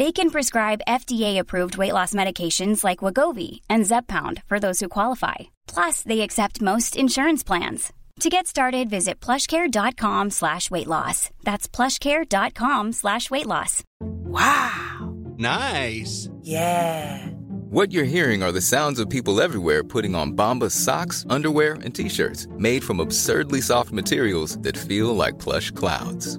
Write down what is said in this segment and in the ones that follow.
They can prescribe FDA-approved weight loss medications like Wagovi and Zepbound for those who qualify. Plus, they accept most insurance plans. To get started, visit plushcare.com slash weight loss. That's plushcare.com slash weight loss. Wow. Nice. Yeah. What you're hearing are the sounds of people everywhere putting on Bombas socks, underwear, and t-shirts made from absurdly soft materials that feel like plush clouds.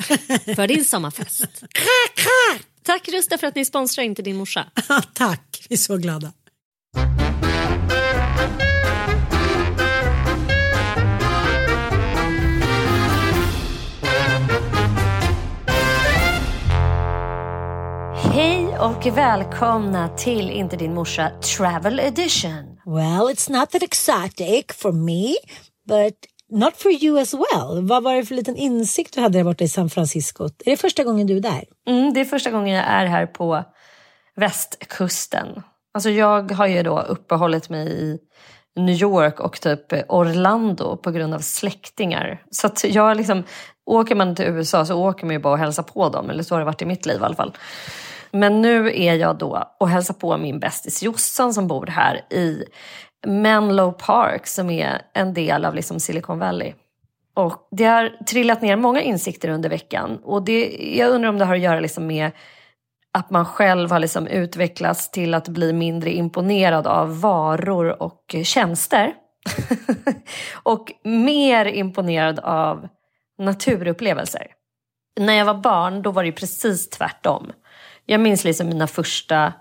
för din sommarfest. Tack Rusta för att ni sponsrar Inte din morsa. Tack, vi är så glada. Hej och välkomna till Inte din morsa Travel Edition. Well, it's not that exotic for me, but not for you as well. Vad var det för liten insikt du hade där borta i San Francisco? Är det första gången du är där? Mm, det är första gången jag är här på västkusten. Alltså jag har ju då uppehållit mig i New York och typ Orlando på grund av släktingar. Så att jag liksom, åker man till USA så åker man ju bara och hälsar på dem. Eller så har det varit i mitt liv i alla fall. Men nu är jag då och hälsar på min bästis Jossan som bor här i Menlo Park som är en del av liksom Silicon Valley. Och det har trillat ner många insikter under veckan. Och det, jag undrar om det har att göra liksom med att man själv har liksom utvecklats till att bli mindre imponerad av varor och tjänster. och mer imponerad av naturupplevelser. När jag var barn då var det precis tvärtom. Jag minns liksom mina första,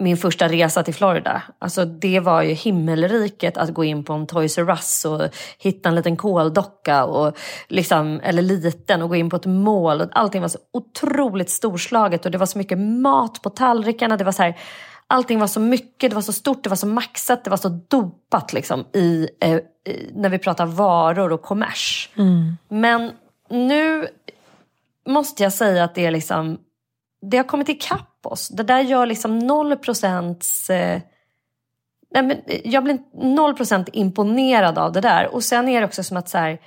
min första resa till Florida. Alltså det var ju himmelriket att gå in på en Toys R Us och hitta en liten koldocka, och liksom, eller liten, och gå in på ett mål. Och allting var så otroligt storslaget och det var så mycket mat på tallrikarna. Det var så här, allting var så mycket, det var så stort, det var så maxat, det var så dopat liksom, i, eh, när vi pratar varor och kommers. Men nu måste jag säga att det är liksom det har kommit ikapp oss. Det där gör liksom noll procents... Eh, nej men jag blir noll procent imponerad av det där. Och sen är det också som att så här,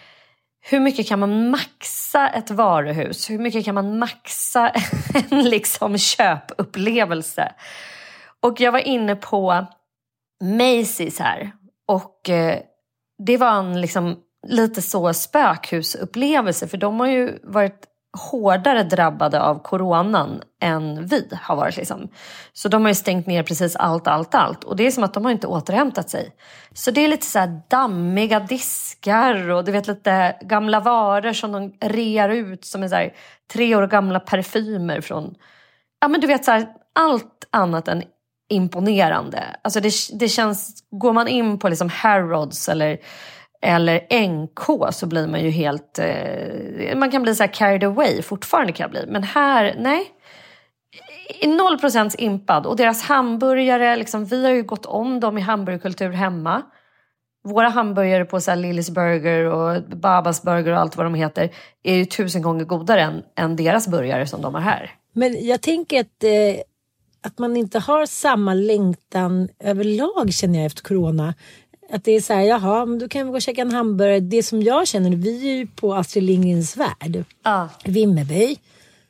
hur mycket kan man maxa ett varuhus? Hur mycket kan man maxa en liksom köpupplevelse? Och jag var inne på Macy's här. Och eh, det var en liksom lite så spökhusupplevelse. För de har ju varit hårdare drabbade av coronan än vi har varit. Liksom. Så de har ju stängt ner precis allt, allt, allt. Och det är som att de har inte återhämtat sig. Så det är lite så här dammiga diskar och du vet lite gamla varor som de rear ut som är så här, tre år gamla parfymer från... Ja men du vet så här, allt annat än imponerande. Alltså det, det känns, går man in på liksom Harrods eller eller NK så blir man ju helt... Eh, man kan bli så här carried away, fortfarande kan jag bli. Men här, nej. Noll procents impad. Och deras hamburgare, liksom, vi har ju gått om dem i hamburgerkultur hemma. Våra hamburgare på så här Lillys Burger och Babas Burger och allt vad de heter är ju tusen gånger godare än, än deras burgare som de har här. Men jag tänker att, eh, att man inte har samma längtan överlag känner jag efter corona. Att det är så här, jaha, men då kan vi gå och käka en hamburgare. Det som jag känner, vi är ju på Astrid Lindgrens Värld, ah. Vimmerby.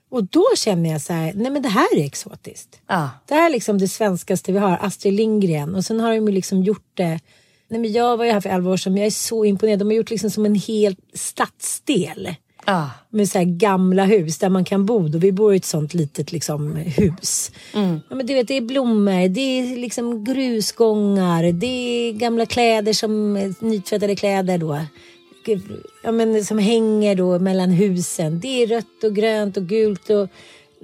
Och då känner jag så här, nej men det här är exotiskt. Ah. Det här är liksom det svenskaste vi har, Astrid Lindgren. Och sen har de ju liksom gjort det. Nej men jag var ju här för 11 år sedan, men jag är så imponerad. De har gjort liksom som en hel stadsdel. Ah. Med så gamla hus där man kan bo. Och vi bor i ett sånt litet liksom, hus. Mm. Ja, men du vet, det är blommor, det är liksom grusgångar, det är gamla kläder som nytvättade kläder då. Ja, men, som hänger då mellan husen. Det är rött och grönt och gult. och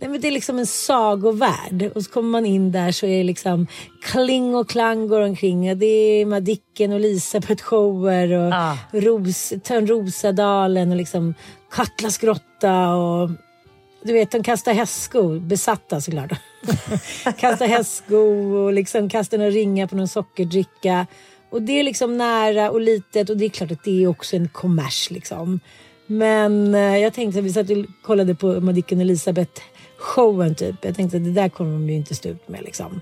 Nej, men det är liksom en sagovärld. Och så kommer man in där så är det liksom kling och klang går omkring. Det är Madicken och Lisa på ett shower och ah. Ros, Törnrosadalen och liksom Katlas grotta och du vet, de kastar hästskor, besatta såklart. kastar hästskor och liksom kastar några ringar på någon sockerdricka. Och det är liksom nära och litet och det är klart att det är också en kommers liksom. Men eh, jag tänkte att vi satt och kollade på Madicken och Elisabeth showen typ. Jag tänkte att det där kommer de ju inte stå ut med liksom.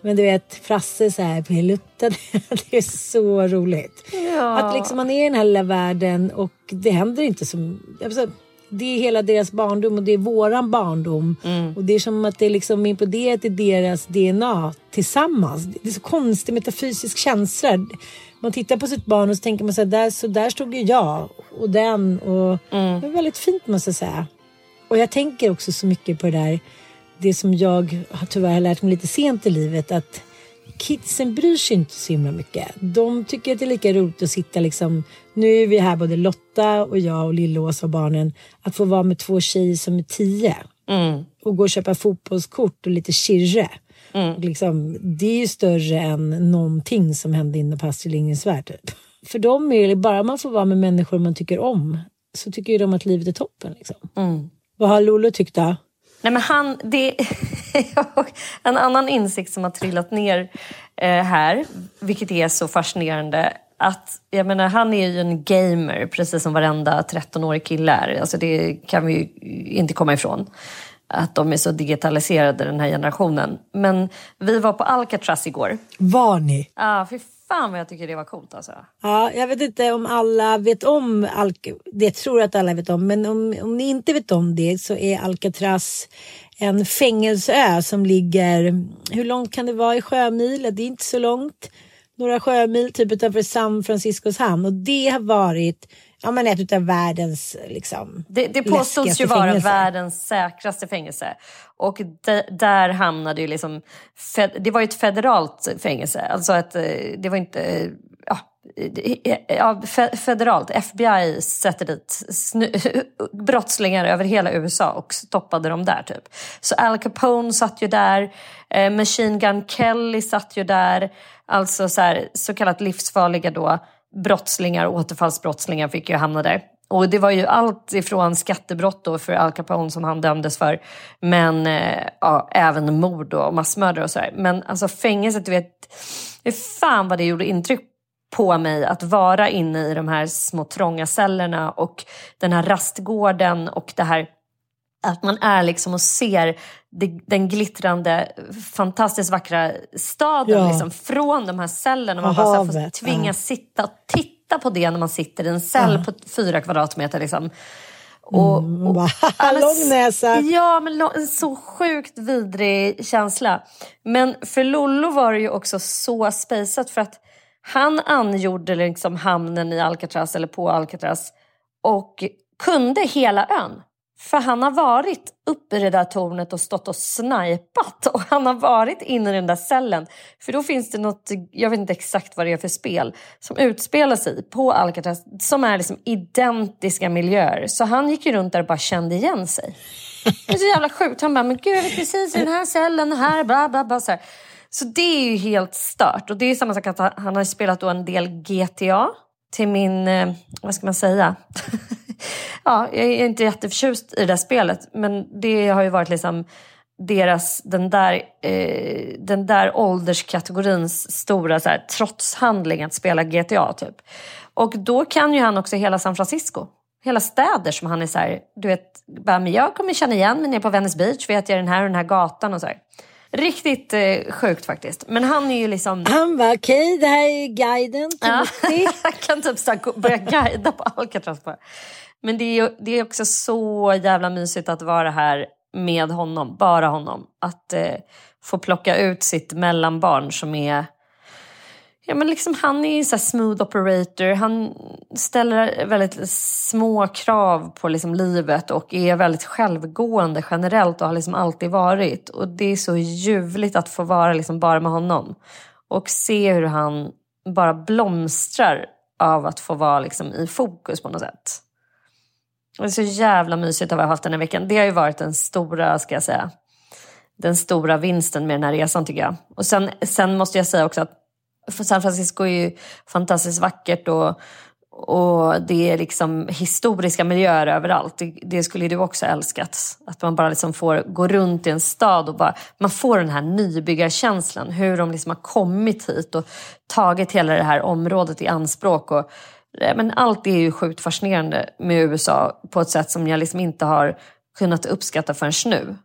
Men du vet, Frasse så här Pilutta, det är så roligt. Ja. Att liksom man är i den här lilla världen och det händer inte som... Alltså, det är hela deras barndom och det är våran barndom. Mm. Och det är som att det är liksom imploderat i deras DNA tillsammans. Det är så konstig metafysisk känsla. Man tittar på sitt barn och så tänker man så här, där, så där stod ju jag och den. Och mm. Det är väldigt fint måste jag säga. Och jag tänker också så mycket på det där, det som jag tyvärr har lärt mig lite sent i livet, att kidsen bryr sig inte så himla mycket. De tycker att det är lika roligt att sitta liksom, nu är vi här både Lotta och jag och Lillåsa och barnen, att få vara med två tjejer som är tio. Mm. Och gå och köpa fotbollskort och lite kirre. Mm. Liksom, det är ju större än någonting som hände inne på Astrid Lindgrens Värld. Typ. För dem är det bara man får vara med människor man tycker om så tycker ju de att livet är toppen. Liksom. Mm. Vad har Lollo tyckt då? Nej, men han, det en annan insikt som har trillat ner eh, här, vilket är så fascinerande. Att, jag menar, han är ju en gamer, precis som varenda 13-årig kille är. Alltså det kan vi ju inte komma ifrån. Att de är så digitaliserade, den här generationen. Men vi var på Alcatraz igår. Var ni? Ja, ah, fy fan vad jag tycker det var coolt alltså. Ja, jag vet inte om alla vet om Alcatraz. Det tror jag att alla vet om. Men om, om ni inte vet om det så är Alcatraz en fängelseö som ligger, hur långt kan det vara i sjömil? Det är inte så långt. Några sjömil typ utanför San Franciscos hamn och det har varit ja, men ett av världens liksom, Det, det påstods ju vara fängelse. världens säkraste fängelse. Och de, där hamnade ju liksom... Fed, det var ju ett federalt fängelse. Alltså att eh, det var inte... Ja, ja, federalt. FBI sätter dit snu, brottslingar över hela USA och stoppade dem där. typ. Så Al Capone satt ju där. Eh, Machine Gun Kelly satt ju där. Alltså så, här, så kallat livsfarliga då brottslingar, återfallsbrottslingar fick ju hamna där. Och det var ju allt ifrån skattebrott då för Al Capone som han dömdes för, men eh, ja, även mord och massmördare och sådär. Men alltså fängelset, du vet, hur fan vad det gjorde intryck på mig att vara inne i de här små trånga cellerna och den här rastgården och det här att man är liksom och ser den glittrande, fantastiskt vackra staden ja. liksom, från de här cellerna. Man bara havet, får tvingas ja. sitta och titta på det när man sitter i en cell ja. på fyra kvadratmeter. Liksom. Och, mm, och, bara, lång näsa. Ja, men en så sjukt vidrig känsla. Men för Lollo var det ju också så spejsat för att han angjorde liksom hamnen i Alcatraz eller på Alcatraz och kunde hela ön för han har varit uppe i det där tornet och stått och snipat och han har varit inne i den där cellen. För då finns det något, jag vet inte exakt vad det är för spel, som utspelar sig på Alcatraz som är liksom identiska miljöer. Så han gick ju runt där och bara kände igen sig. Det är så jävla sjukt. Han bara, men gud jag är precis i den här cellen här, bla bla bla. Så, här. så det är ju helt stört. Och det är samma sak att han har spelat då en del GTA till min, eh, vad ska man säga? ja, jag är inte jätteförtjust i det där spelet men det har ju varit liksom deras, den där, eh, den där ålderskategorins stora så här, trotshandling att spela GTA typ. Och då kan ju han också hela San Francisco. Hela städer som han är så här, du vet, bara, men jag kommer känna igen mig nere på Venice Beach, vet jag den här och den här gatan och så här. Riktigt eh, sjukt faktiskt. Men han är ju liksom... Han var okej, okay, det här är guiden. Ja. han kan typ så börja guida på Alcatraz bara. Men det är, det är också så jävla mysigt att vara här med honom, bara honom. Att eh, få plocka ut sitt mellanbarn som är Ja, men liksom, han är så smooth operator. Han ställer väldigt små krav på liksom livet och är väldigt självgående generellt och har liksom alltid varit. Och Det är så ljuvligt att få vara liksom bara med honom och se hur han bara blomstrar av att få vara liksom i fokus på något sätt. Det är så jävla mysigt att ha haft den här veckan. Det har ju varit den stora, ska jag säga, den stora vinsten med den här resan tycker jag. Och sen, sen måste jag säga också att San Francisco är ju fantastiskt vackert och, och det är liksom historiska miljöer överallt. Det, det skulle du också älskat. Att man bara liksom får gå runt i en stad och bara, man får den här nybyggarkänslan. Hur de liksom har kommit hit och tagit hela det här området i anspråk. Och, Eh, men allt är ju sjukt fascinerande med USA på ett sätt som jag liksom inte har kunnat uppskatta förrän nu.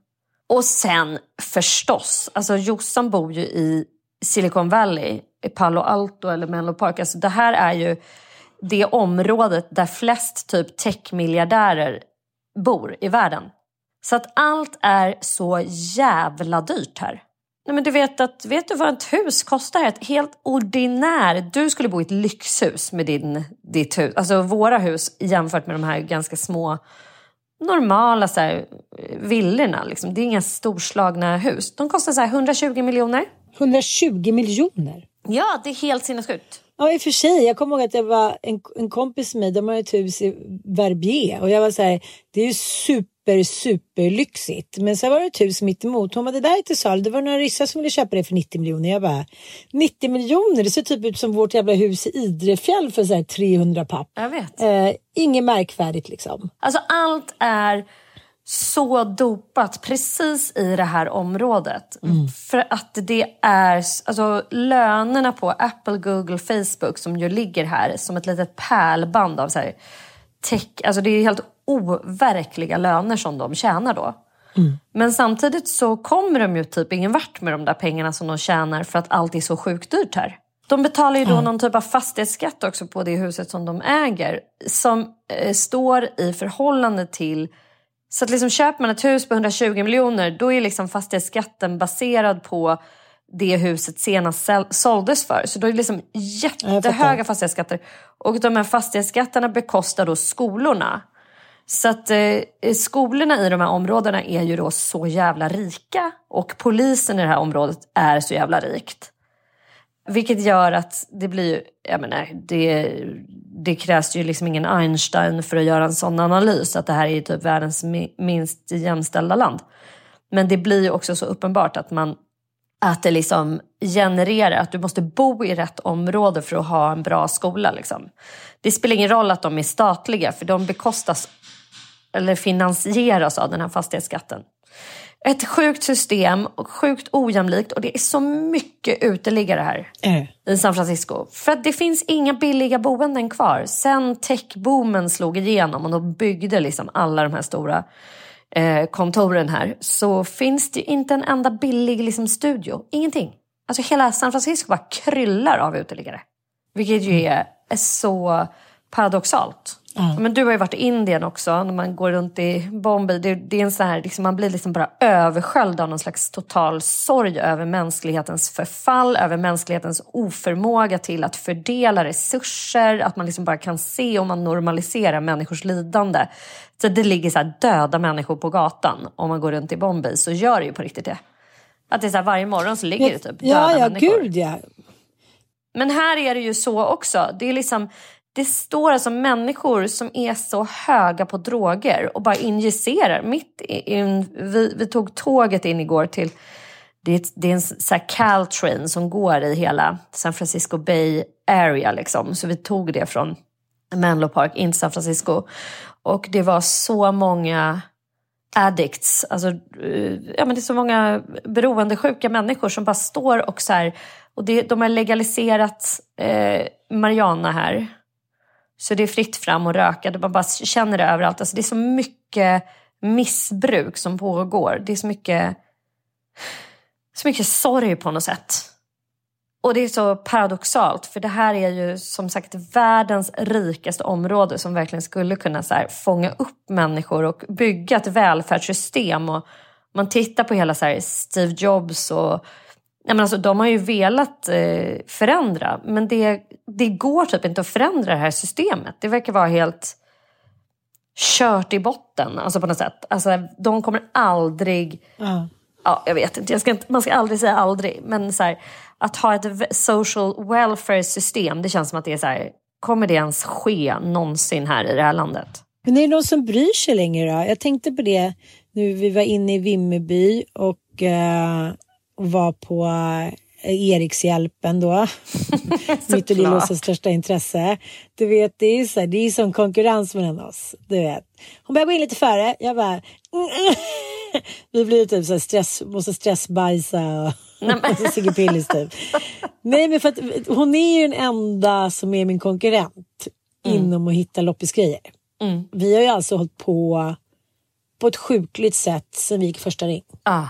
Och sen förstås, alltså Jossan bor ju i Silicon Valley, i Palo Alto eller Menlo Park. Alltså det här är ju det området där flest typ techmiljardärer bor i världen. Så att allt är så jävla dyrt här. Nej, men du vet, att, vet du vad ett hus kostar? Ett helt ordinär... Du skulle bo i ett lyxhus med din, ditt hus. Alltså våra hus jämfört med de här ganska små normala så här, villorna. Liksom. Det är inga storslagna hus. De kostar så 120 miljoner. 120 miljoner? Ja, det är helt sinnessjukt. Ja, i och för sig. Jag kommer ihåg att det var en, en kompis med mig, de har ett hus i Verbier och jag var så här, det är ju super, super lyxigt. Men så var det ett hus mitt emot. Hon bara, det där är till salu. Det var några ryssar som ville köpa det för 90 miljoner. Jag bara, 90 miljoner? Det ser typ ut som vårt jävla hus i Idrefjäll för så här 300 papp. Jag vet. Eh, inget märkvärdigt liksom. Alltså allt är så dopat precis i det här området. Mm. För att det är alltså, lönerna på Apple, Google, Facebook som ju ligger här som ett litet pärlband av så här, tech. Alltså det är helt overkliga löner som de tjänar då. Mm. Men samtidigt så kommer de ju typ ingen vart med de där pengarna som de tjänar för att allt är så sjukt dyrt här. De betalar ju då mm. någon typ av fastighetsskatt också på det huset som de äger som eh, står i förhållande till så att liksom köper man ett hus på 120 miljoner då är liksom fastighetsskatten baserad på det huset senast såldes för. Så då är det liksom jättehöga fastighetsskatter. Och de här fastighetsskatterna bekostar då skolorna. Så att eh, skolorna i de här områdena är ju då så jävla rika och polisen i det här området är så jävla rikt. Vilket gör att det blir, jag menar, det, det krävs ju liksom ingen Einstein för att göra en sån analys, att det här är typ världens minst jämställda land. Men det blir ju också så uppenbart att man att det liksom genererar att du måste bo i rätt område för att ha en bra skola. Liksom. Det spelar ingen roll att de är statliga för de bekostas eller finansieras av den här fastighetsskatten. Ett sjukt system och sjukt ojämlikt och det är så mycket uteliggare här äh. i San Francisco. För att det finns inga billiga boenden kvar. Sen techboomen slog igenom och de byggde liksom alla de här stora eh, kontoren här så finns det inte en enda billig liksom, studio. Ingenting. Alltså hela San Francisco bara kryllar av uteliggare. Vilket ju är, är så paradoxalt. Men du har ju varit i Indien också, när man går runt i Bombay. Det, det är en sån här, liksom, man blir liksom bara översköljd av någon slags total sorg över mänsklighetens förfall, över mänsklighetens oförmåga till att fördela resurser, att man liksom bara kan se om man normaliserar människors lidande. Så det ligger så döda människor på gatan om man går runt i Bombay, så gör det ju på riktigt det. Att det är så här, varje morgon så ligger det typ döda Ja, ja, människor. gud ja. Men här är det ju så också. Det är liksom det står alltså människor som är så höga på droger och bara injicerar. Mitt in, vi, vi tog tåget in igår till, det är, det är en så här Caltrain som går i hela San Francisco Bay Area. Liksom. Så vi tog det från Menlo Park in till San Francisco. Och det var så många addicts, alltså, eh, ja, men det är så många beroendesjuka människor som bara står och så här, och det, de har legaliserat eh, marijuana här. Så det är fritt fram och röka, man bara känner det överallt. Alltså det är så mycket missbruk som pågår. Det är så mycket, så mycket sorg på något sätt. Och det är så paradoxalt, för det här är ju som sagt världens rikaste område som verkligen skulle kunna så här, fånga upp människor och bygga ett välfärdssystem. Och man tittar på hela så här, Steve Jobs och Ja, men alltså, de har ju velat eh, förändra, men det, det går typ inte att förändra det här systemet. Det verkar vara helt kört i botten alltså på något sätt. Alltså, de kommer aldrig... Ja. Ja, jag vet inte, jag ska inte, man ska aldrig säga aldrig. Men så här, att ha ett social welfare system, det känns som att det är så här, kommer det ens ske någonsin här i det här landet? Men är det någon som bryr sig längre då? Jag tänkte på det nu vi var inne i Vimmerby och eh, var på eh, Erikshjälpen då. Mitt och Lillåsens största intresse. Du vet, det är, så här, det är som konkurrens mellan oss. Du vet. Hon börjar gå in lite före. Jag bara... Vi blir typ så här stress, måste stressbajsa och Sigge Pillis typ. Nej, men för att hon är ju den enda som är min konkurrent inom att hitta loppisgrejer. Mm. Vi har ju alltså hållit på på ett sjukligt sätt sen vi gick första ring. Ah.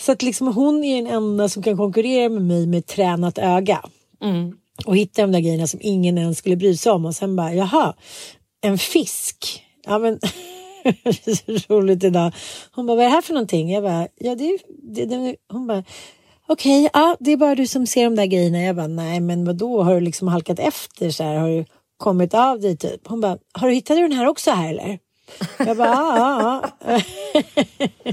Så att liksom hon är den enda som kan konkurrera med mig med tränat öga. Mm. Och hitta de där grejerna som ingen ens skulle bry sig om. Och sen bara, jaha, en fisk. Ja men, det är så roligt idag. Hon bara, vad är det här för någonting? Jag bara, ja det är... Det, det, hon bara, okej, okay, ja det är bara du som ser de där grejerna. Jag bara, nej men vad då har du liksom halkat efter så här? Har du kommit av dig typ? Hon bara, har du hittat den här också här eller? Jag bara, ja, ja.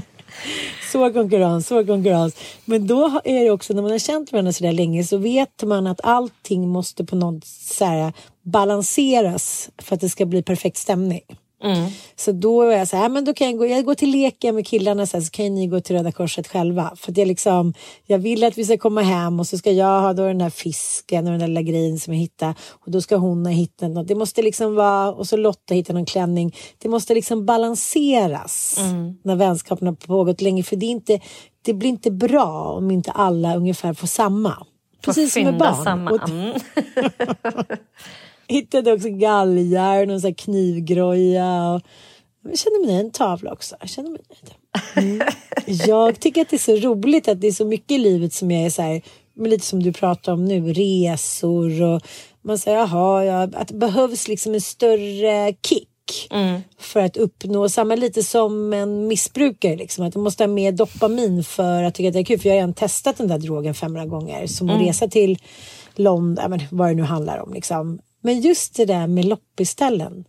Så konkurrens, så konkurrens. Men då är det också när man har känt varandra så där länge så vet man att allting måste på något så här balanseras för att det ska bli perfekt stämning. Mm. Så då är jag så här, men då kan jag gå, jag går till leken med killarna så, här, så kan ni gå till Röda Korset själva. För jag liksom, jag vill att vi ska komma hem och så ska jag ha då den där fisken och den där lilla grejen som jag hittade och då ska hon ha hittat något. Det måste liksom vara, och så Lotta hittar någon klänning. Det måste liksom balanseras Mm. när vänskapen har pågått länge. För det, inte, det blir inte bra om inte alla ungefär får samma. Precis som med barn. samma. Mm. hittade också galgar och så knivgroja. Och... Jag känner mig. En tavla också. Jag känner mig nöjd. Mm. Jag tycker att det är så roligt att det är så mycket i livet som jag är så här, lite som du pratar om nu, resor och man säger jaha, ja, att det behövs liksom en större kick för att uppnå samma lite som en missbrukare liksom att du måste ha mer dopamin för att tycka att det är kul för jag har redan testat den där drogen 500 gånger som att resa till London, men vad det nu handlar om liksom. Men just det där med loppisställen,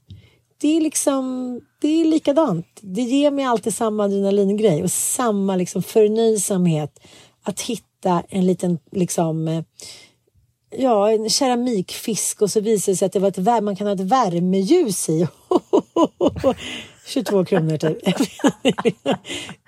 det är liksom, det är likadant. Det ger mig alltid samma adrenalingrej och samma liksom förnöjsamhet att hitta en liten liksom eh, Ja, en keramikfisk och så visar det sig att det var ett, man kan ha ett värmeljus i. 22 kronor typ.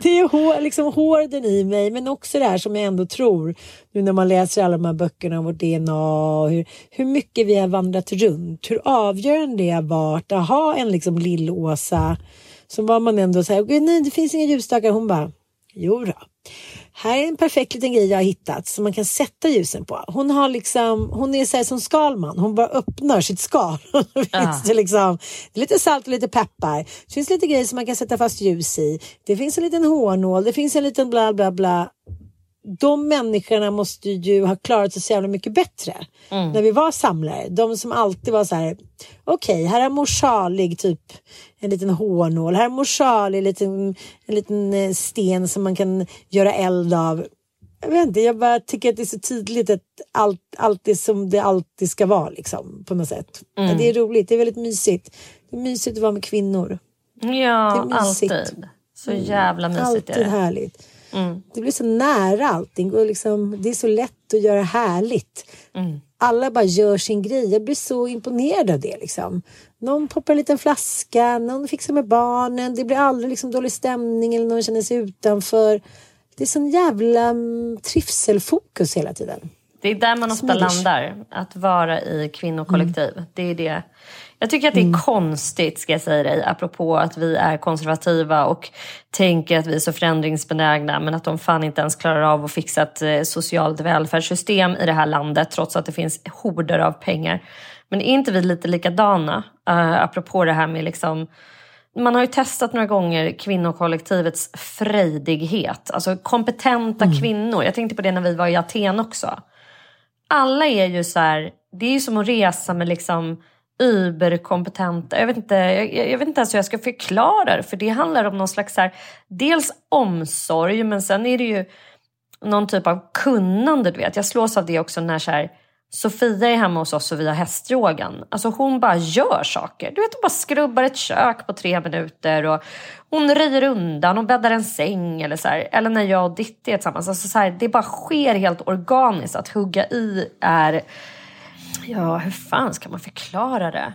det är hår, liksom hården i mig men också det här som jag ändå tror nu när man läser alla de här böckerna om vårt DNA och hur, hur mycket vi har vandrat runt. Hur avgörande det har varit att ha en liksom lill-Åsa som var man ändå så här, nej det finns inga ljusstakar. Hon bara, jo då. Här är en perfekt liten grej jag har hittat som man kan sätta ljusen på. Hon har liksom, hon är så här som Skalman. Hon bara öppnar sitt skal. Det finns det, liksom, det är lite salt och lite peppar. Det finns lite grejer som man kan sätta fast ljus i. Det finns en liten hårnål. Det finns en liten bla bla bla. De människorna måste ju ha klarat sig så jävla mycket bättre Mm. när vi var samlare. De som alltid var så här, okej, här har mor Charlie typ en liten hårnål, här har mor Charlie en liten, en liten eh, sten som man kan göra eld av. Jag vet inte, jag bara tycker att det är så tydligt att allt, allt är som det alltid ska vara liksom, på något sätt. Mm. Det är roligt, det är väldigt mysigt. Det är mysigt att vara med kvinnor. Ja, alltid. Så jävla mysigt Alltid är det. härligt. Det blir så nära allting och liksom, det är så lätt att göra härligt. Alla bara gör sin grej. Jag blir så imponerad av det. Liksom. Någon poppar en liten flaska, någon fixar med barnen. Det blir aldrig liksom dålig stämning eller någon känner sig utanför. Det är sån jävla mm, trivselfokus hela tiden. Det är där man ofta Swedish. landar, att vara i kvinnokollektiv. Det är det. Jag tycker att det är konstigt, ska jag säga dig, apropå att vi är konservativa och tänker att vi är så förändringsbenägna men att de fan inte ens klarar av att fixa ett eh, socialt välfärdssystem i det här landet trots att det finns horder av pengar. Men är inte vi lite likadana? Uh, apropå det här med liksom man har ju testat några gånger kvinnokollektivets frejdighet. Alltså kompetenta kvinnor. Jag tänkte på det när vi var i Aten också. Alla är ju så här, det är ju som att resa med liksom überkompetenta, jag vet, inte, jag, jag vet inte ens hur jag ska förklara det. För det handlar om någon slags här, dels omsorg men sen är det ju någon typ av kunnande. Du vet. Jag slås av det också när så här, Sofia är hemma hos oss och vi har hästyogan. Alltså hon bara gör saker. Du vet, hon bara skrubbar ett kök på tre minuter. Och hon röjer undan och bäddar en säng. Eller, så här. eller när jag och Ditti är tillsammans. Alltså, så här, det bara sker helt organiskt. Att hugga i är... Ja, hur fan ska man förklara det?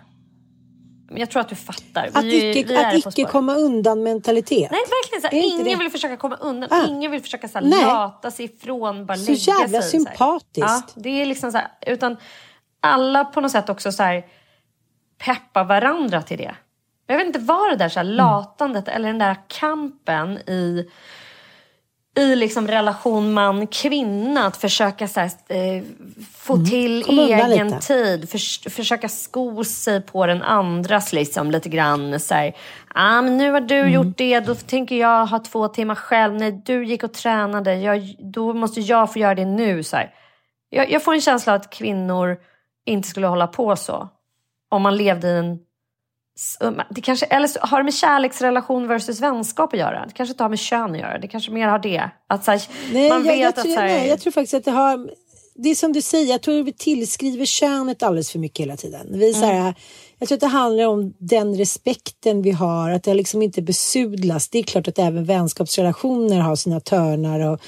Men jag tror att du fattar. Att Vi- vi icke, är att icke komma undan mentalitet. Nej, verkligen så Är här, inte ingen det? vill försöka komma undan. Ah. Ingen vill försöka så här, Nej. lata sig ifrån, bara Så lägga jävla sig. så här. sympatiskt. Ja, det är liksom så utan alla på något sätt också så här peppar varandra till det. Jag vet inte vad det där så här, Mm. latandet eller den där kampen i i liksom relation man-kvinna att försöka så här, eh, få till Mm. Komma undan egen tid. Förs- försöka sko sig på den andras liksom lite grann. Så här, ah, men nu har du Mm. gjort det, då tänker jag ha två timmar själv. Nej, du gick och tränade, jag, då måste jag få göra det nu. Så här. Jag, jag får en känsla att kvinnor inte skulle hålla på så. Om man levde i en... Det kanske, eller så har det med kärleksrelation versus vänskap att göra. Det kanske inte har med kön att göra. Det kanske mer har det. Att så här, Nej, man jag, vet jag, att tror, så här, nej, jag tror faktiskt att det har... Det är som du säger, jag tror vi tillskriver könet alldeles för mycket hela tiden. Vi, är så Mm. här, jag tror att det handlar om den respekten vi har, att det liksom inte besudlas. Det är klart att även vänskapsrelationer har sina törnar. Och,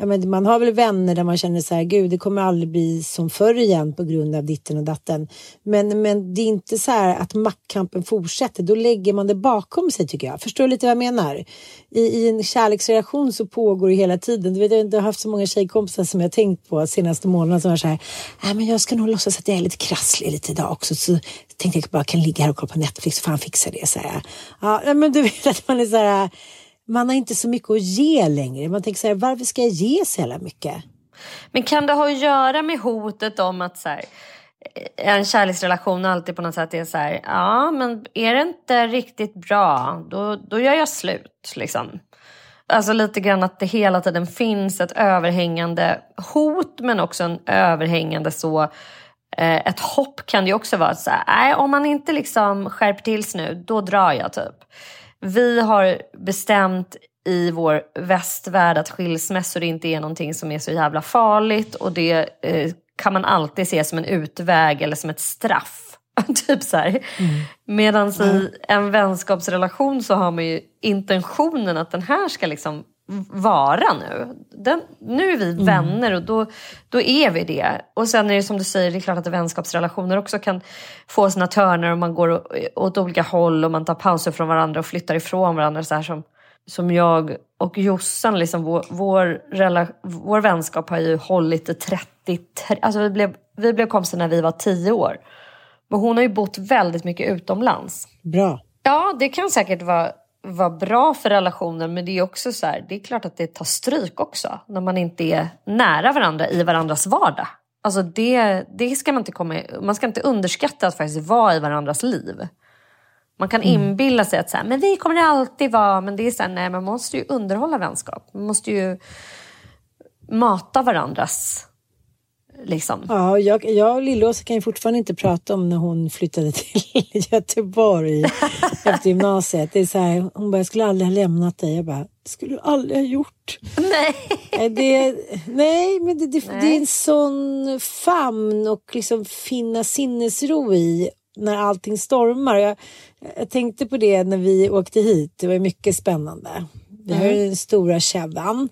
ja, men man har väl vänner där man känner så här, gud det kommer aldrig bli som förr igen på grund av ditten och datten. Men, men det är inte så här att maktkampen fortsätter, då lägger man det bakom sig tycker jag. Förstår du lite vad jag menar? I, i en kärleksrelation så pågår det hela tiden. Du vet, jag har inte haft så många tjejkompisar som jag tänkt på senaste månaden som var så här, Nej, men jag ska nog låtsas att jag är lite krasslig lite idag också. Så tänkte jag bara kan ligga här och kolla på Netflix, fan fixa det. Så här. Ja, men du vet att man är så här, man har inte så mycket att ge längre. Man tänker så här, varför ska jag ge så jävla mycket? Men kan det ha att göra med hotet om att så här, eh, en kärleksrelation alltid på något sätt är så här, ja men är det inte riktigt bra, då, då gör jag slut liksom. Alltså lite grann att det hela tiden finns ett överhängande hot men också en överhängande så eh, ett hopp kan det ju också vara. Så här, nej, om man inte liksom skärper till sig nu, då drar jag typ. Vi har bestämt i vår västvärld att skilsmässor inte är någonting som är så jävla farligt och det eh, kan man alltid se som en utväg eller som ett straff. typ så här. Medan i en vänskapsrelation så har man ju intentionen att den här ska liksom vara nu. Den, nu är vi vänner och då, då är vi det. Och sen är det som du säger, det är klart att vänskapsrelationer också kan få sina törnar och man går åt olika håll och man tar pauser från varandra och flyttar ifrån varandra. Så här som, som jag och Jossan, liksom vår, vår, rela, vår vänskap har ju hållit i 30, alltså vi blev, vi blev kompisar när vi var 10 år. Men hon har ju bott väldigt mycket utomlands. Bra. Ja, det kan säkert vara, vara bra för relationen men det är också så här, det är klart att det tar stryk också när man inte är nära varandra i varandras vardag. Alltså det, det ska man inte komma man ska inte underskatta att faktiskt vara i varandras liv. Man kan inbilla sig att så här, men vi kommer alltid vara, men det är så här, nej man måste ju underhålla vänskap. Man måste ju mata varandras Liksom. Ja, jag, jag och Lillåsa kan ju fortfarande inte prata om när hon flyttade till Göteborg efter gymnasiet. Det är så här, hon bara, jag skulle aldrig ha lämnat dig. Jag bara, det skulle du aldrig ha gjort. Nej. Det, nej, men det, det, nej. det är en sån famn och liksom finna sinnesro i när allting stormar. Jag, jag tänkte på det när vi åkte hit. Det var mycket spännande. Vi har mm. den stora kedjan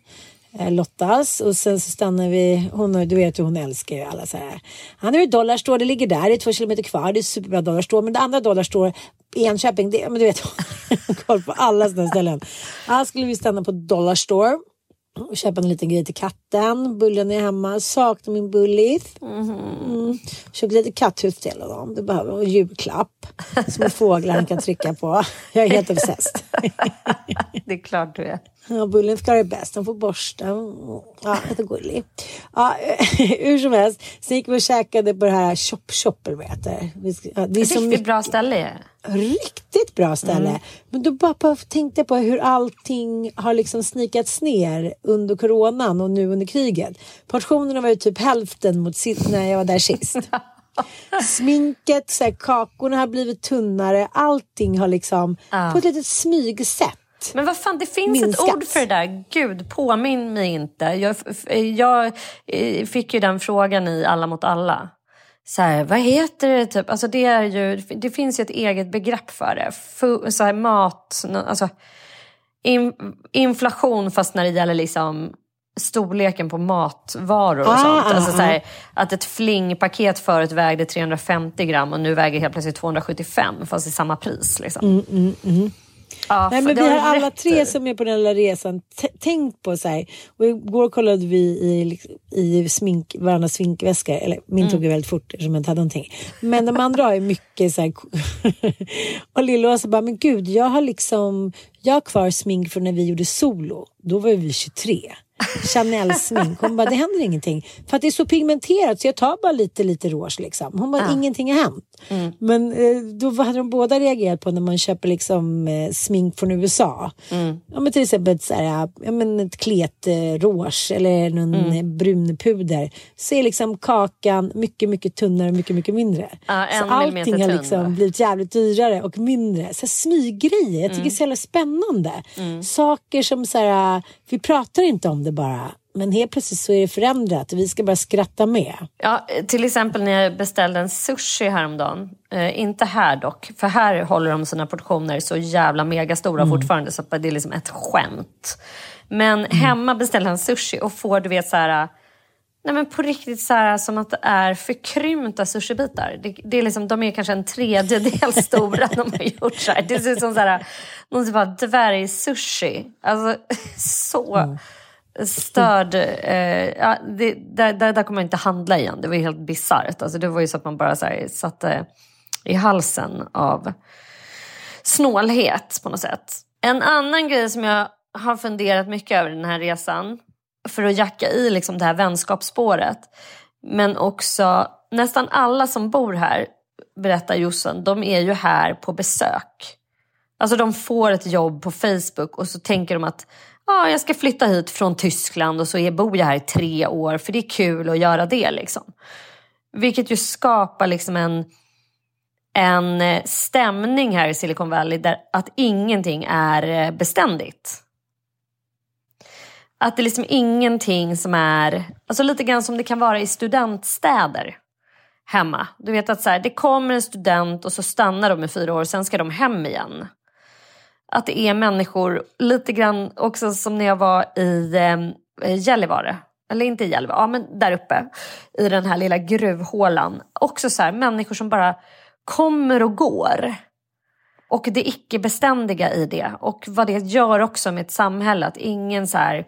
Eh, Lottas och sen så stannar vi, hon, du vet ju hon älskar ju alla så här. Han är ju Dollarstore, det ligger där, det är två kilometer kvar, det är superbra Dollarstore, men det andra Dollarstore i Enköping, det, men du vet hon har koll på alla sådana ställen. Här skulle vi stanna på Dollarstore och köpa en liten grej till katten. Bullen är hemma, saknar min bullis. Mm. Köpte lite katthus till honom. Det behöver en julklapp. Små fåglar han kan trycka på. Jag är helt obsessed. det är klart du är. Ja, bullen ska ha det bäst. Han får borsta. Ja, gullig. Ja, hur som helst. Sen gick vi och käkade på det här Chop Chop, eller vad det heter. Det är Riktigt mycket... bra ställe. Riktigt bra ställe. Mm. Men då bara tänkte jag på hur allting har liksom snikats ner under coronan och nu under kriget. Portionerna var ju typ hälften mot när jag var där sist. Sminket, så här, kakorna har blivit tunnare. Allting har liksom ja. på ett litet smygsätt men vad fan, det finns minskat. ett ord för det där. Gud, påminn mig inte. Jag, jag eh, fick ju den frågan i Alla mot alla. Så här, vad heter det? Typ? Alltså det, är ju, det finns ju ett eget begrepp för det. F så här, mat, alltså, in, inflation fast när det gäller liksom storleken på matvaror och ah, sånt. Ah, alltså, så här, ah. att ett flingpaket förut vägde 350 gram och nu väger helt plötsligt 275 fast i samma pris. Liksom. Mm, mm, mm. Ja, Nej, men vi har alla tre som är på den här resan tänkt på så här. Och igår kollade vi i, i smink, varandras sminkväskor. Eller min mm. tog ju väldigt fort eftersom jag inte hade någonting. Men de andra har ju mycket så här. och Lill-Åsa bara, men gud, jag har liksom, jag har kvar smink från när vi gjorde solo. Då var vi 23. Chanel-smink. Hon bara, det händer ingenting. För att det är så pigmenterat så jag tar bara lite, lite rouge liksom. Hon bara, ja. ingenting har hänt. Mm. Men eh, då hade de båda reagerat på när man köper liksom eh, smink från USA. Mm. Ja, men till exempel ett, så här, ja, men ett klet eh, rouge eller någon mm. brun puder. Så är liksom kakan mycket, mycket tunnare och mycket, mycket mindre. Ja, så allting har liksom blivit jävligt dyrare och mindre. Så smyggrejer. Jag tycker mm. det är så jävla spännande. Mm. Saker som så här, vi pratar inte om det bara. Men helt plötsligt så är det förändrat och vi ska bara skratta med. Ja, till exempel när jag beställde en sushi häromdagen. Eh, inte här dock, för här håller de sina portioner så jävla megastora mm. fortfarande så det är liksom ett skämt. Men mm. hemma beställde en sushi och får du vet så här Nej men på riktigt så här, som att det är förkrympta sushibitar. Det, det är liksom, de är kanske en tredjedel stora de har gjort så här. Det ser ut som så här, någon typ av dvärgsushi. Alltså så mm. störd. Eh, ja, det, där, där, där kommer man inte handla igen. Det var helt bisarrt. Alltså, det var ju så att man bara så här, satte i halsen av snålhet på något sätt. En annan grej som jag har funderat mycket över den här resan för att jacka i liksom det här vänskapsspåret. Men också nästan alla som bor här, berättar Jossan, de är ju här på besök. Alltså de får ett jobb på Facebook och så tänker de att ah, jag ska flytta hit från Tyskland och så är, bor jag här i tre år för det är kul att göra det. Liksom. Vilket ju skapar liksom en, en eh, stämning här i Silicon Valley där att ingenting är eh, beständigt. Att det är liksom ingenting som är, alltså lite grann som det kan vara i studentstäder hemma. Du vet att så här, det kommer en student och så stannar de i fyra år och sen ska de hem igen. Att det är människor, lite grann också som när jag var i eh, Gällivare. Eller inte i Gällivare, ja men där uppe. I den här lilla gruvhålan. Också så här, människor som bara kommer och går. Och det icke-beständiga i det. Och vad det gör också med ett samhälle. Att ingen så här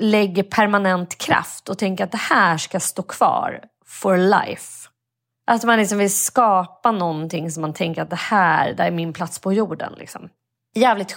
lägger permanent kraft och tänker att det här ska stå kvar for life. Att man liksom vill skapa någonting som man tänker att det här, det här är min plats på jorden. Liksom. Jävligt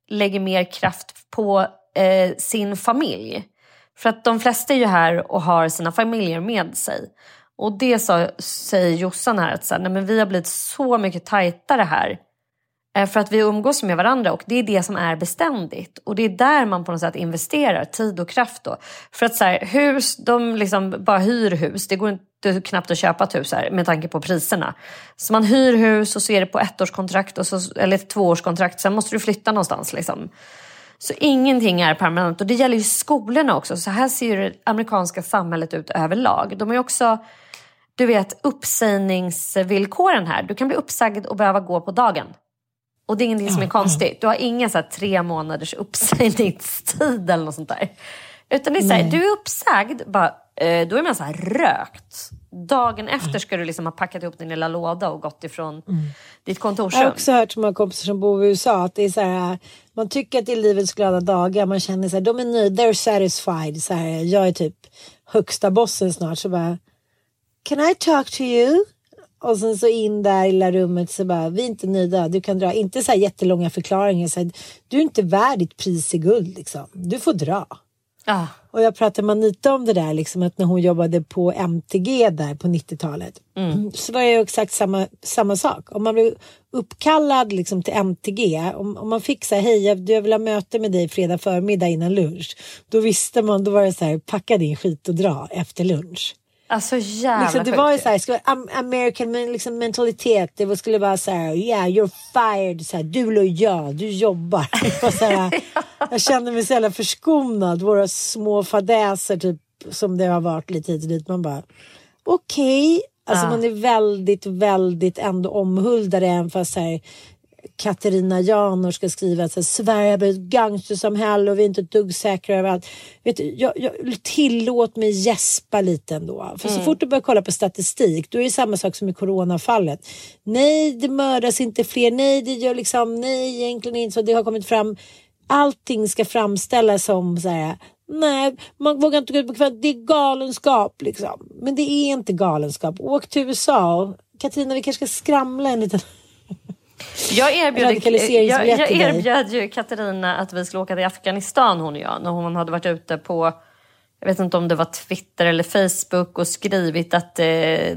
lägger mer kraft på eh, sin familj. För att de flesta är ju här och har sina familjer med sig. Och det sa, säger Jossan här, att så här, nej, men vi har blivit så mycket tajtare här. Eh, för att vi umgås med varandra och det är det som är beständigt. Och det är där man på något sätt investerar tid och kraft då. För att så här, hus, de liksom bara hyr hus. Det går inte knappt att köpa ett hus här med tanke på priserna. Så man hyr hus och så är det på ettårskontrakt och så, eller ett tvåårskontrakt. Sen måste du flytta någonstans liksom. Så ingenting är permanent och det gäller ju skolorna också. Så här ser det amerikanska samhället ut överlag. De är också, du vet, uppsägningsvillkoren här. Du kan bli uppsagd och behöva gå på dagen. Och det är ingenting som är konstigt. Du har ingen så tre månaders uppsägningstid eller något sånt där. Utan det är så här, du är uppsagd, bara, Eh, då är man så här rökt. Dagen efter ska du liksom ha packat ihop din lilla låda och gått ifrån Mm. ditt Jag har också hört från kompisar som bor i USA att det är så här, man tycker att det är livets glada dagar. Man känner sig de är nöjda, they're satisfied. Så här, jag är typ högsta bossen snart. Så bara, can I talk to you? Och sen så in där i lilla rummet så bara, vi är inte nöjda. Du kan dra. Inte så här jättelånga förklaringar. Så här, du är inte värd ditt pris i guld liksom. Du får dra. Ja. Och jag pratade med Anita om det där, liksom, att när hon jobbade på MTG där på 90-talet. Så var det ju exakt samma, samma sak. Om man blev uppkallad liksom, till MTG, om, om man fick så här, hej jag, jag vill ha möte med dig fredag förmiddag innan lunch. Då visste man, då var det så här, packa din skit och dra efter lunch. Alltså jävla Liksom, det var ju ju. så American liksom, mentalitet. Det var, skulle vara så här, yeah you're fired. Så här, du lojal, du jobbar. Så här, jag kände mig så jävla förskonad. Våra små fadäser typ som det har varit lite hit och dit. Man bara okej. Alltså Ja. man är väldigt, väldigt ändå omhuldad även fast så här, Katarina Janor ska skriva att Sverige är ett gangstersamhälle och vi är inte ett dugg säkra överallt. Vet du, jag, jag, tillåt mig gäspa lite ändå. För så fort du börjar kolla på statistik då är det samma sak som i coronafallet. Nej, det mördas inte fler. Nej, det gör liksom, nej, egentligen inte så. Det har kommit fram. Allting ska framställas som så här. Nej, man vågar inte gå ut på kvällen. Det är galenskap liksom. Men det är inte galenskap. Åk till USA. Katarina, vi kanske ska skramla en liten... Jag erbjöd, jag, jag erbjöd ju Katarina att vi skulle åka till Afghanistan hon och jag. När hon hade varit ute på, jag vet inte om det var Twitter eller Facebook och skrivit att eh,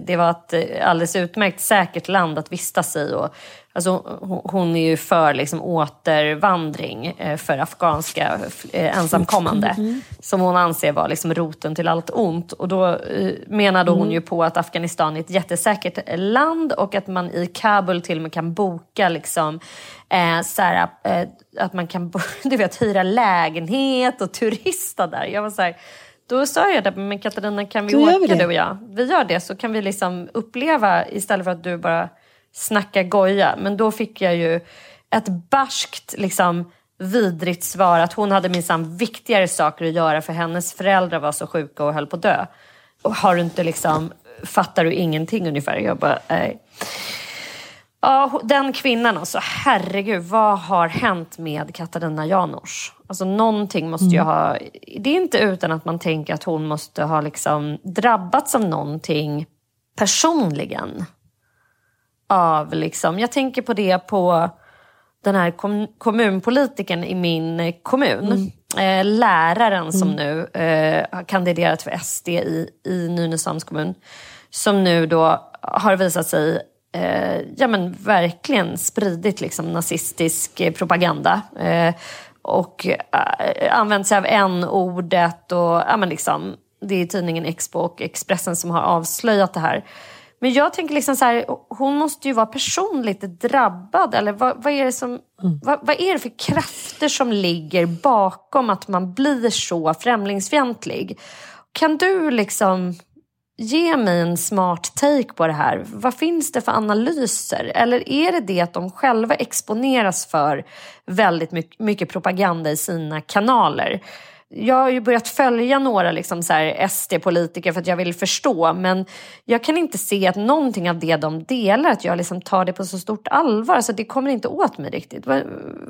det var ett alldeles utmärkt säkert land att vistas i. Och, alltså, hon, är ju för liksom, återvandring eh, för afghanska eh, ensamkommande. Som hon anser var liksom, roten till allt ont. Och då eh, menade hon ju på att Afghanistan är ett jättesäkert land och att man i Kabul till och med kan boka liksom, eh, så här, eh, att man kan du vet, hyra lägenhet och turista där. Jag var så här, då sa jag det, men Katarina kan vi Då vi åka det. du och jag? Vi gör det så kan vi liksom uppleva istället för att du bara snackar goja. Men då fick jag ju ett barskt liksom vidrigt svar att hon hade minsann viktigare saker att göra för hennes föräldrar var så sjuka och höll på att dö. Och har du inte liksom, fattar du ingenting ungefär? Jag bara, nej. Ja, den kvinnan alltså, herregud, vad har hänt med Katarina Janouch? Alltså någonting måste ju ha... Det är inte utan att man tänker att hon måste ha liksom drabbats av någonting personligen. Av liksom, jag tänker på det på den här kom, kommunpolitiken i min kommun. Eh, läraren som nu eh, har kandiderat för SD i, i Nynäshamns kommun. Som nu då har visat sig eh, ja, men verkligen spridit liksom, nazistisk propaganda. Eh, och eh, använt sig av n-ordet. Och, ja, men liksom, det är tidningen Expo och Expressen som har avslöjat det här. Men jag tänker liksom så här, hon måste ju vara personligt drabbad. Eller vad, vad, är det som, vad, vad är det för krafter som ligger bakom att man blir så främlingsfientlig? Kan du liksom ge mig en smart take på det här? Vad finns det för analyser? Eller är det det att de själva exponeras för väldigt mycket propaganda i sina kanaler? Jag har ju börjat följa några liksom SD-politiker för att jag vill förstå men jag kan inte se att någonting av det de delar, att jag liksom tar det på så stort allvar. så det kommer inte åt mig riktigt. Vad,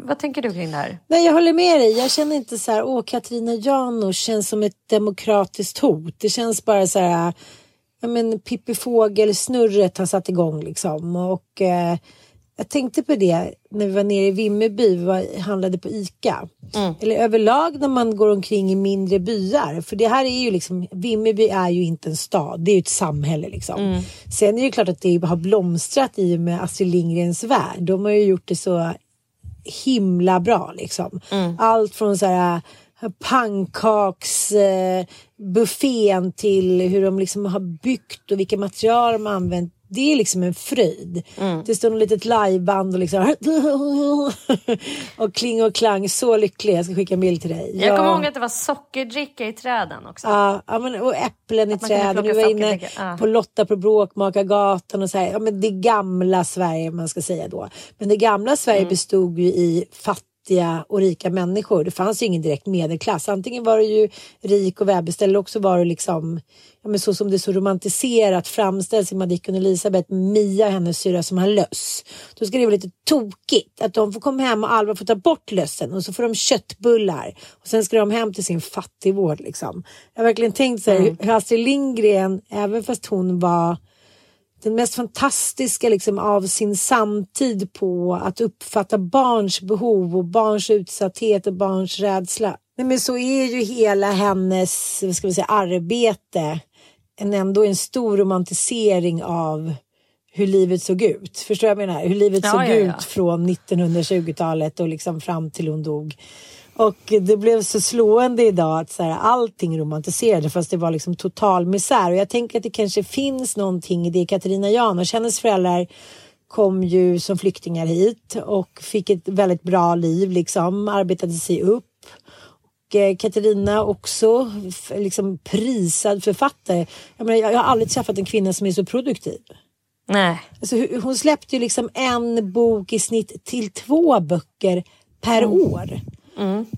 vad tänker du kring det här? Nej, jag håller med dig. Jag känner inte så här, åh, Katarina Janouch känns som ett demokratiskt hot. Det känns bara så här, ja men Pippi Fågel-snurret har satt igång liksom. Och eh, jag tänkte på det när vi var nere i Vimmerby, vi var, handlade på ICA. Eller överlag när man går omkring i mindre byar. För det här är ju liksom, Vimmerby är ju inte en stad, det är ju ett samhälle liksom. Sen är det klart att det har blomstrat i och med Astrid Lindgrens värld. De har ju gjort det så himla bra liksom. Allt från så här pannkaksbuffén eh, till hur de liksom har byggt och vilka material de har använt. Det är liksom en fröjd. Det står något litet liveband och liksom och kling och klang. Så lycklig. Jag ska skicka en bild till dig. Jag kommer Ja. ihåg att det var sockerdricka i träden också. Ja, ja men, och äpplen i träden. Du var inne ja. på Lotta på Bråkmakargatan och så här. Ja, men det gamla Sverige man ska säga då. Men det gamla Sverige Mm. bestod ju i fattiga och rika människor. Det fanns ju ingen direkt medelklass. Antingen var du ju rik och välbeställd eller också var du liksom ja, men så som det så romantiserat framställs i Madicken och Elisabeth, Mia hennes syra som har löss. Då ska det vara lite tokigt att de får komma hem och Alva får ta bort lössen och så får de köttbullar och sen ska de hem till sin fattigvård liksom. Jag har verkligen tänkt så här, hur Astrid Lindgren, även fast hon var den mest fantastiska liksom, av sin samtid på att uppfatta barns behov och barns utsatthet och barns rädsla. Nej, men så är ju hela hennes vad ska vi säga, arbete en, ändå en stor romantisering av hur livet såg ut. Förstår jag vad jag menar? Hur livet Ja, såg ja, ja. ut från 1920-talet och liksom fram till hon dog. Och det blev så slående idag att så här, allting romantiserade fast det var liksom total misär. Och jag tänker att det kanske finns någonting i det. Katarina Janouch, hennes föräldrar kom ju som flyktingar hit och fick ett väldigt bra liv, liksom, arbetade sig upp. Och eh, Katarina också liksom prisad författare. Jag, menar, jag har aldrig träffat en kvinna som är så produktiv. Nej. Alltså, hon släppte ju liksom en bok i snitt till två böcker per år.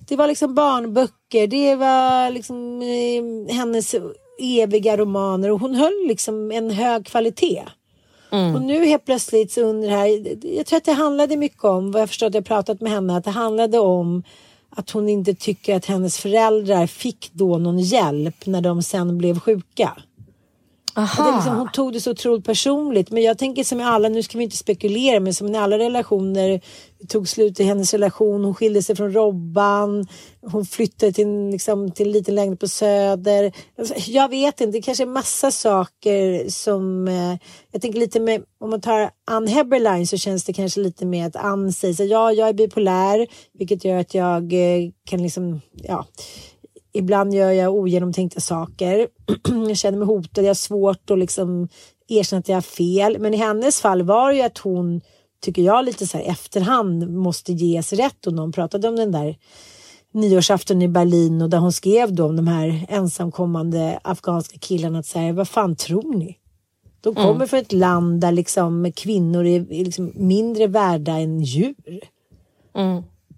Det var liksom barnböcker, det var liksom eh, hennes eviga romaner och hon höll liksom en hög kvalitet. Och nu helt plötsligt så under det här, jag tror att det handlade mycket om, vad jag förstår att jag pratat med henne, att det handlade om att hon inte tycker att hennes föräldrar fick då någon hjälp när de sen blev sjuka. Att det liksom, hon tog det så otroligt personligt. Men jag tänker som i alla, nu ska vi inte spekulera, men som i alla relationer tog slut i hennes relation. Hon skilde sig från Robban. Hon flyttade till, liksom, till en liten lägenhet på Söder. Alltså, jag vet inte, det kanske är massa saker som... Eh, jag tänker lite med, om man tar Ann Heberlein så känns det kanske lite med att Ann säger så, ja, jag är bipolär, vilket gör att jag eh, kan liksom, ja Ibland gör jag ogenomtänkta saker. jag känner mig hotad, jag har svårt att liksom erkänna att jag har fel. Men i hennes fall var det ju att hon, tycker jag, lite så här efterhand måste ges rätt. Och någon pratade om den där nyårsafton i Berlin och där hon skrev då om de här ensamkommande afghanska killarna att säga, vad fan tror ni? De kommer från ett land där liksom kvinnor är, är liksom mindre värda än djur.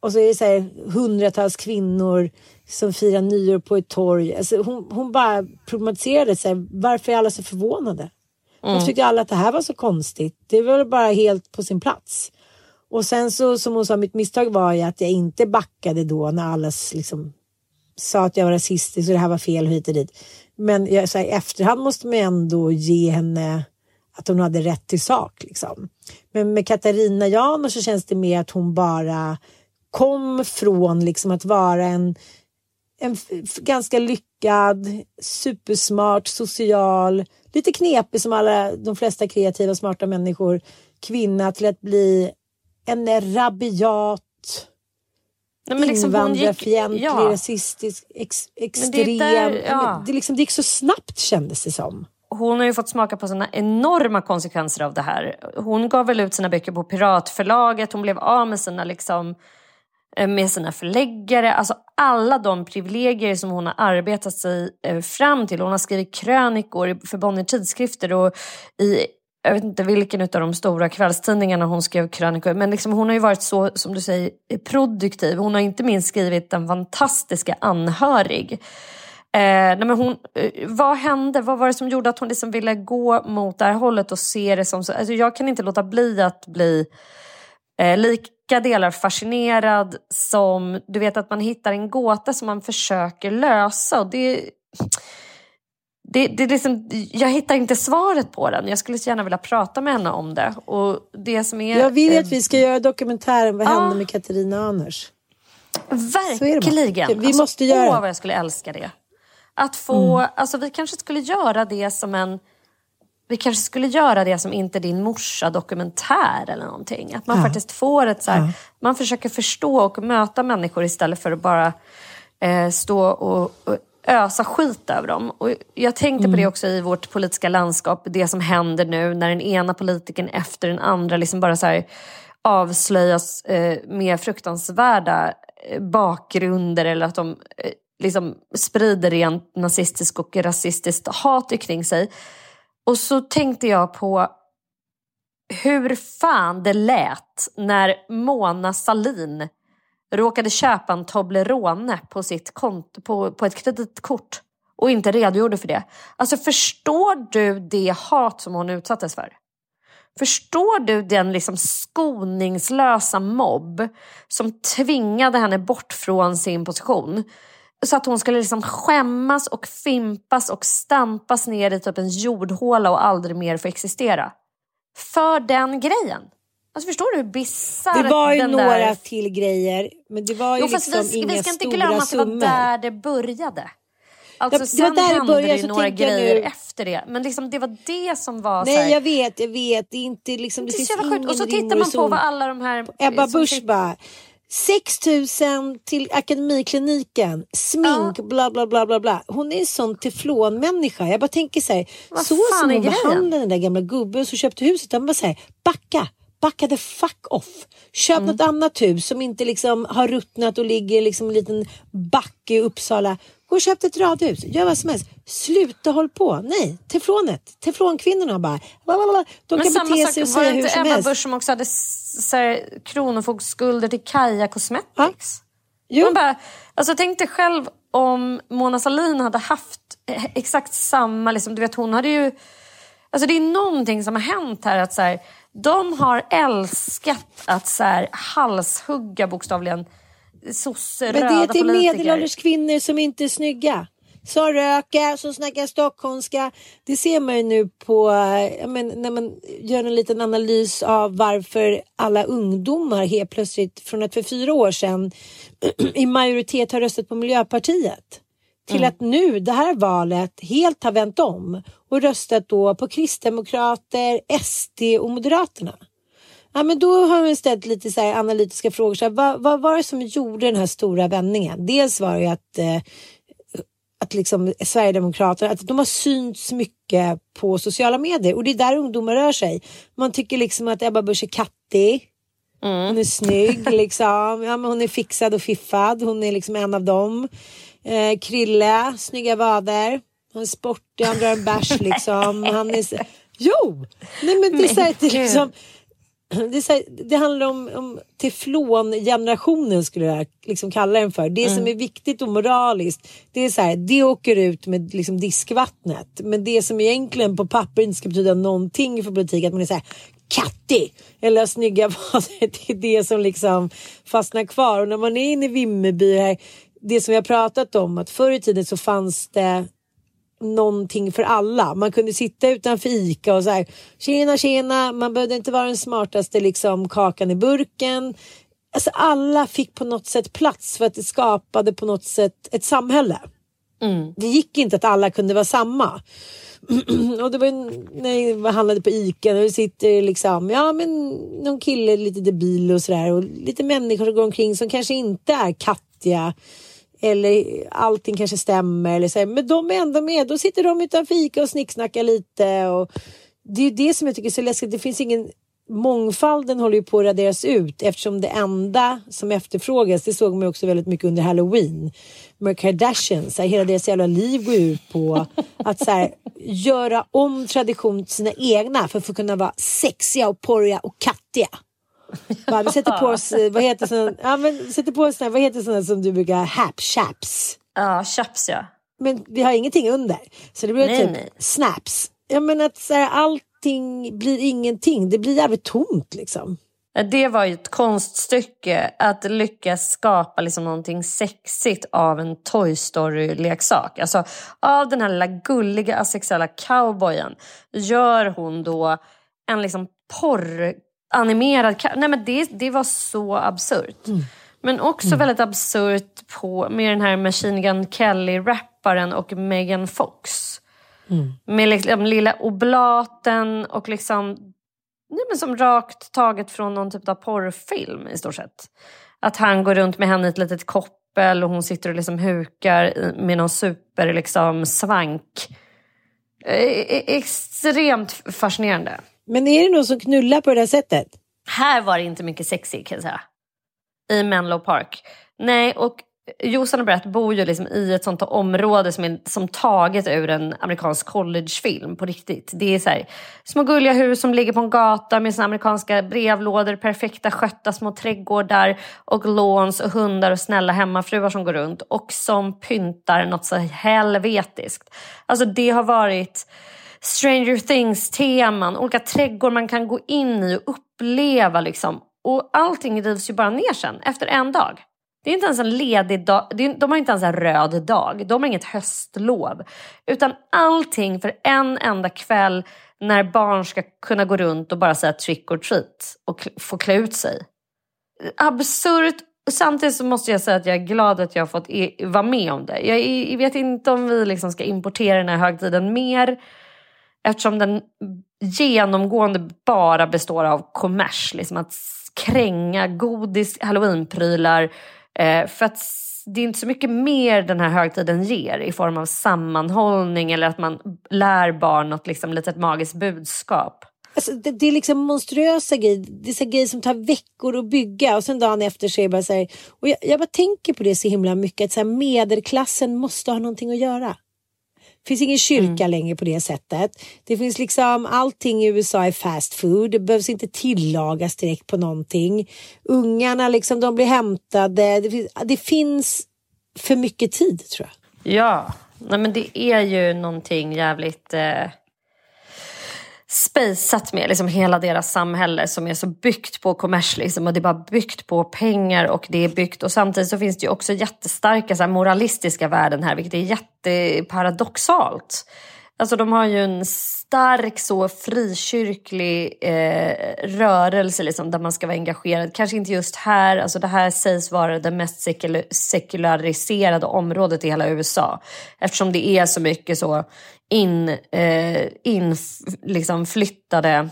Och så är det så här hundratals kvinnor som firar nyår på ett torg. Alltså hon, hon bara problematiserade så här, varför är alla så förvånade? Varför tyckte alla att det här var så konstigt? Det var bara helt på sin plats. Och sen så som hon sa, mitt misstag var ju att jag inte backade då när alla liksom sa att jag var rasistisk och det här var fel och hit och dit. Men jag, så här, i efterhand måste man ändå ge henne att hon hade rätt till sak. Liksom. Men med Katarina Janouch så känns det mer att hon bara kom från liksom att vara en, en ganska lyckad, supersmart, social, lite knepig som alla de flesta kreativa, smarta människor, kvinna till att bli en rabiat, Nej, men liksom invandrarfientlig, ja. rasistisk, ex, extrem. det är där- Ja, det, liksom, det gick så snabbt kändes det som. hon har ju fått smaka på såna enorma konsekvenser av det här. Hon gav väl ut sina böcker på Piratförlaget, hon blev av med sina, liksom, Eh, med sina förläggare. Alltså alla de privilegier som hon har arbetat sig eh, fram till. Hon har skrivit krönikor för Bonnier tidskrifter och i jag vet inte vilken av de stora kvällstidningarna hon skrev krönikor men liksom hon har ju varit så, som du säger, produktiv. Hon har inte minst skrivit den fantastiska Anhörig. Eh, nej men hon, eh, vad hände? Vad var det som gjorde att hon liksom ville gå mot det här hållet och se det som så? Alltså jag kan inte låta bli att bli eh, lika delar fascinerad som du vet att man hittar en gåta som man försöker lösa. Och det, det, det är liksom, jag hittar inte svaret på den. Jag skulle så gärna vilja prata med henne om det. Och det som är, Jag vill att vi ska göra dokumentären Vad hände med Katarina Anders? Verkligen. Vi måste göra Åh, vad jag skulle älska det. Att få, Mm. alltså vi kanske skulle göra det som en vi kanske skulle göra det som inte din morsa dokumentär eller någonting. Att man Ja. faktiskt får ett så här, Ja. man försöker förstå och möta människor istället för att bara eh, stå och, och ösa skit över dem. Och jag tänkte på det också i vårt politiska landskap, det som händer nu när den ena politikern efter den andra liksom bara så här avslöjas eh, med fruktansvärda eh, bakgrunder eller att de eh, liksom sprider rent nazistiskt och rasistiskt hat kring sig. Och så tänkte jag på hur fan det lät när Mona Salin råkade köpa en Toblerone på, sitt kont- på, på ett kreditkort och inte redogjorde för det. Alltså förstår du det hat som hon utsattes för? Förstår du den liksom skoningslösa mobb som tvingade henne bort från sin position? Så att hon skulle liksom skämmas och fimpas och stampas ner i typ en jordhåla och aldrig mer få existera. För den grejen. Alltså förstår du hur bisarr Det var ju några där... till grejer, men det var ju Jo, liksom vi, inga vi ska inte glömma att det var summor. där det började. Alltså, Ja, sen där det hände började, det ju några grejer nu- efter det. Men liksom, det var det som var Nej, här, jag vet, jag vet. Det är inte liksom... Det, det finns ingen Och så tittar man på vad alla de här... Ebba Busch bara. 6 000 till Akademikliniken, smink, bla bla bla bla bla. Hon är en sån teflonmänniska. Jag bara tänker så här, Vad så som hon behandlade den där gamla gubben som köpte huset. Han bara säger backa, backa the fuck off. Köp Mm. något annat hus som inte liksom har ruttnat och ligger liksom en liten backe i Uppsala. Gå och köp ett radhus, gör vad som helst. Sluta håll på. Nej, teflonet. Teflonkvinnorna bara. blablabla. De Men kan samma bete sak, sig och var det säga hur inte som Ebba helst. Busch som också hade så här, kronofogdsskulder till Kaja Cosmetics? Jo. Man bara, alltså tänk dig själv om Mona Sahlin hade haft eh, exakt samma, liksom, du vet hon hade ju... Alltså det är någonting som har hänt här att så här, de har älskat att så här, halshugga bokstavligen sosse, Men det är till politiker. medelålders kvinnor som inte är snygga. Som röker, som snackar stockholmska. Det ser man ju nu på, eh, men, när man gör en liten analys av varför alla ungdomar helt plötsligt från att för fyra år sedan i majoritet har röstat på Miljöpartiet till att nu det här valet helt har vänt om och röstat då på Kristdemokrater, SD och Moderaterna. Ja, men då har vi ställt lite så analytiska frågor. Så här, vad, vad var det som gjorde den här stora vändningen? Dels var det ju att, eh, att liksom Sverigedemokraterna att de har synts mycket på sociala medier och det är där ungdomar rör sig. Man tycker liksom att Ebba Busch är kattig. Hon är snygg liksom. Ja, men hon är fixad och fiffad. Hon är liksom en av dem. Eh, Krille, snygga vader. Han är sportig, han drar en bärs liksom. Han är. Jo! Nej men det är så här, det är liksom... det, så här, det handlar om, om teflongenerationen skulle jag liksom kalla den för. Det Mm. som är viktigt och moraliskt det är så här, det åker ut med liksom diskvattnet. Men det som egentligen på papper inte ska betyda någonting för politik att man är så här kattig eller snygga vaser. Det är det som liksom fastnar kvar. Och när man är inne i Vimmerby här, det som vi har pratat om att förr i tiden så fanns det någonting för alla. Man kunde sitta utanför ICA och så här tjena tjena, man behövde inte vara den smartaste liksom kakan i burken. Alltså alla fick på något sätt plats för att det skapade på något sätt ett samhälle. Det gick inte att alla kunde vara samma. och det var ju när jag handlade på ICA och det sitter liksom, ja men någon kille lite debil och sådär och lite människor som går omkring som kanske inte är kattiga eller allting kanske stämmer eller så här, men de är ändå med. Då sitter de utan fika och snicksnackar lite och det är det som jag tycker är så läskigt. Det finns ingen mångfalden håller ju på att raderas ut eftersom det enda som efterfrågas, det såg man också väldigt mycket under halloween med Kardashians, så här, hela deras jävla liv går ut på att så här, göra om tradition till sina egna för att få kunna vara sexiga och porriga och kattiga. Bara, vi sätter på oss, eh, vad heter såna, ja, men, sätter på oss vad heter såna som du brukar, hap chaps. Ja, chaps ja. Men vi har ingenting under. Så det blir Nej, typ nej. snaps. Ja men att så här, allting blir ingenting. Det blir jävligt tomt liksom. Det var ju ett konststycke att lyckas skapa liksom någonting sexigt av en Toy Story-leksak. Alltså av den här lilla gulliga asexuella cowboyen gör hon då en liksom porranimerad... ka- Nej men det, det var så absurt. Men också väldigt absurt på, med den här Machine Gun Kelly-rapparen och Megan Fox. Med liksom lilla oblaten och liksom Nej, men som rakt taget från någon typ av porrfilm i stort sett. Att han går runt med henne i ett litet koppel och hon sitter och liksom hukar med någon super liksom svank. Eh, extremt fascinerande. Men är det någon som knullar på det där sättet? Här var det inte mycket sexy kan jag säga. I Menlo Park. Nej, och Jossan och Brett bor ju liksom i ett sånt område som är som taget ur en amerikansk collegefilm på riktigt. Det är så här, små gulliga hus som ligger på en gata med sina amerikanska brevlådor, perfekta skötta små trädgårdar och låns och hundar och snälla hemmafruar som går runt och som pyntar något så helvetiskt. Alltså det har varit Stranger Things-teman, olika trädgårdar man kan gå in i och uppleva. Liksom. Och allting rivs ju bara ner sen, efter en dag. Det är inte ens en ledig dag, de har inte ens en röd dag, de har inget höstlov. Utan allting för en enda kväll när barn ska kunna gå runt och bara säga trick or treat och få klä ut sig. Absurt. Samtidigt så måste jag säga att jag är glad att jag har fått e- vara med om det. Jag, jag vet inte om vi liksom ska importera den här högtiden mer eftersom den genomgående bara består av kommers. Liksom att kränga godis, halloweenprylar. Eh, för att det är inte så mycket mer den här högtiden ger i form av sammanhållning eller att man lär barn något liksom, litet magiskt budskap. Alltså, det, det är liksom monstruösa grejer. Det är så grejer som tar veckor att bygga och sen dagen efter så är det bara så här. Och jag, jag bara tänker på det så himla mycket att så här, medelklassen måste ha någonting att göra. Det finns ingen kyrka längre på det sättet. Det finns liksom allting i USA är fast food. Det behövs inte tillagas direkt på någonting. Ungarna liksom, de blir hämtade. Det finns, det finns för mycket tid tror jag. Ja, Nej, men det är ju någonting jävligt eh, spejsat med liksom hela deras samhälle som är så byggt på kommers liksom, och det är bara byggt på pengar och det är byggt och samtidigt så finns det ju också jättestarka så här, moralistiska värden här vilket är jätteparadoxalt. Alltså de har ju en stark så frikyrklig eh, rörelse liksom, där man ska vara engagerad. Kanske inte just här, alltså det här sägs vara det mest sekul- sekulariserade området i hela USA. Eftersom det är så mycket så in, eh, in liksom flyttade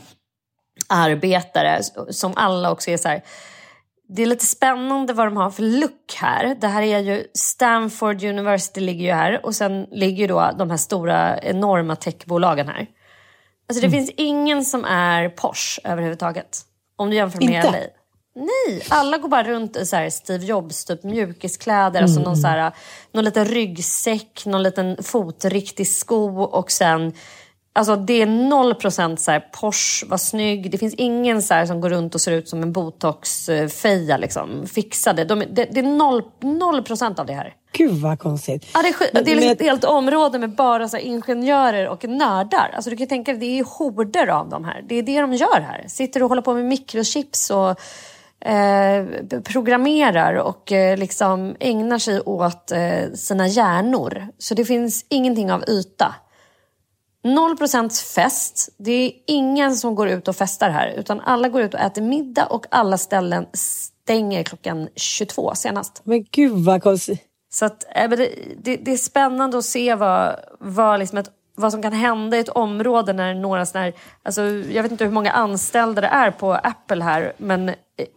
arbetare som alla också är så här det är lite spännande vad de har för look här. Det här är ju Stanford University ligger ju här och sen ligger ju då de här stora enorma techbolagen här. Alltså det finns ingen som är Porsche överhuvudtaget. Om du jämför med Inte? LA. Nej, alla går bara runt i så här Steve Jobs typ mjukiskläder. Alltså någon, så här, någon liten ryggsäck, någon liten fotriktig sko och sen Alltså det är noll procent så här, Porsche, var snygg. Det finns ingen så här, som går runt och ser ut som en botox-feja. Liksom, fixade. De, det, det är noll, noll procent av det här. Gud vad konstigt. Ja, det, är, Men- det är liksom men- ett helt område med bara så här, ingenjörer och nördar. Alltså, du kan tänka dig, det är horder av de här. Det är det de gör här. Sitter och håller på med mikrochips och eh, programmerar och eh, liksom ägnar sig åt eh, sina hjärnor. Så det finns ingenting av yta. 0% fest. Det är ingen som går ut och festar här. Utan alla går ut och äter middag och alla ställen stänger klockan 22 senast. Men gud vad konstigt. Så att, det, det är spännande att se vad, vad, liksom ett, vad som kan hända i ett område när några såna här, alltså, Jag vet inte hur många anställda det är på Apple här, men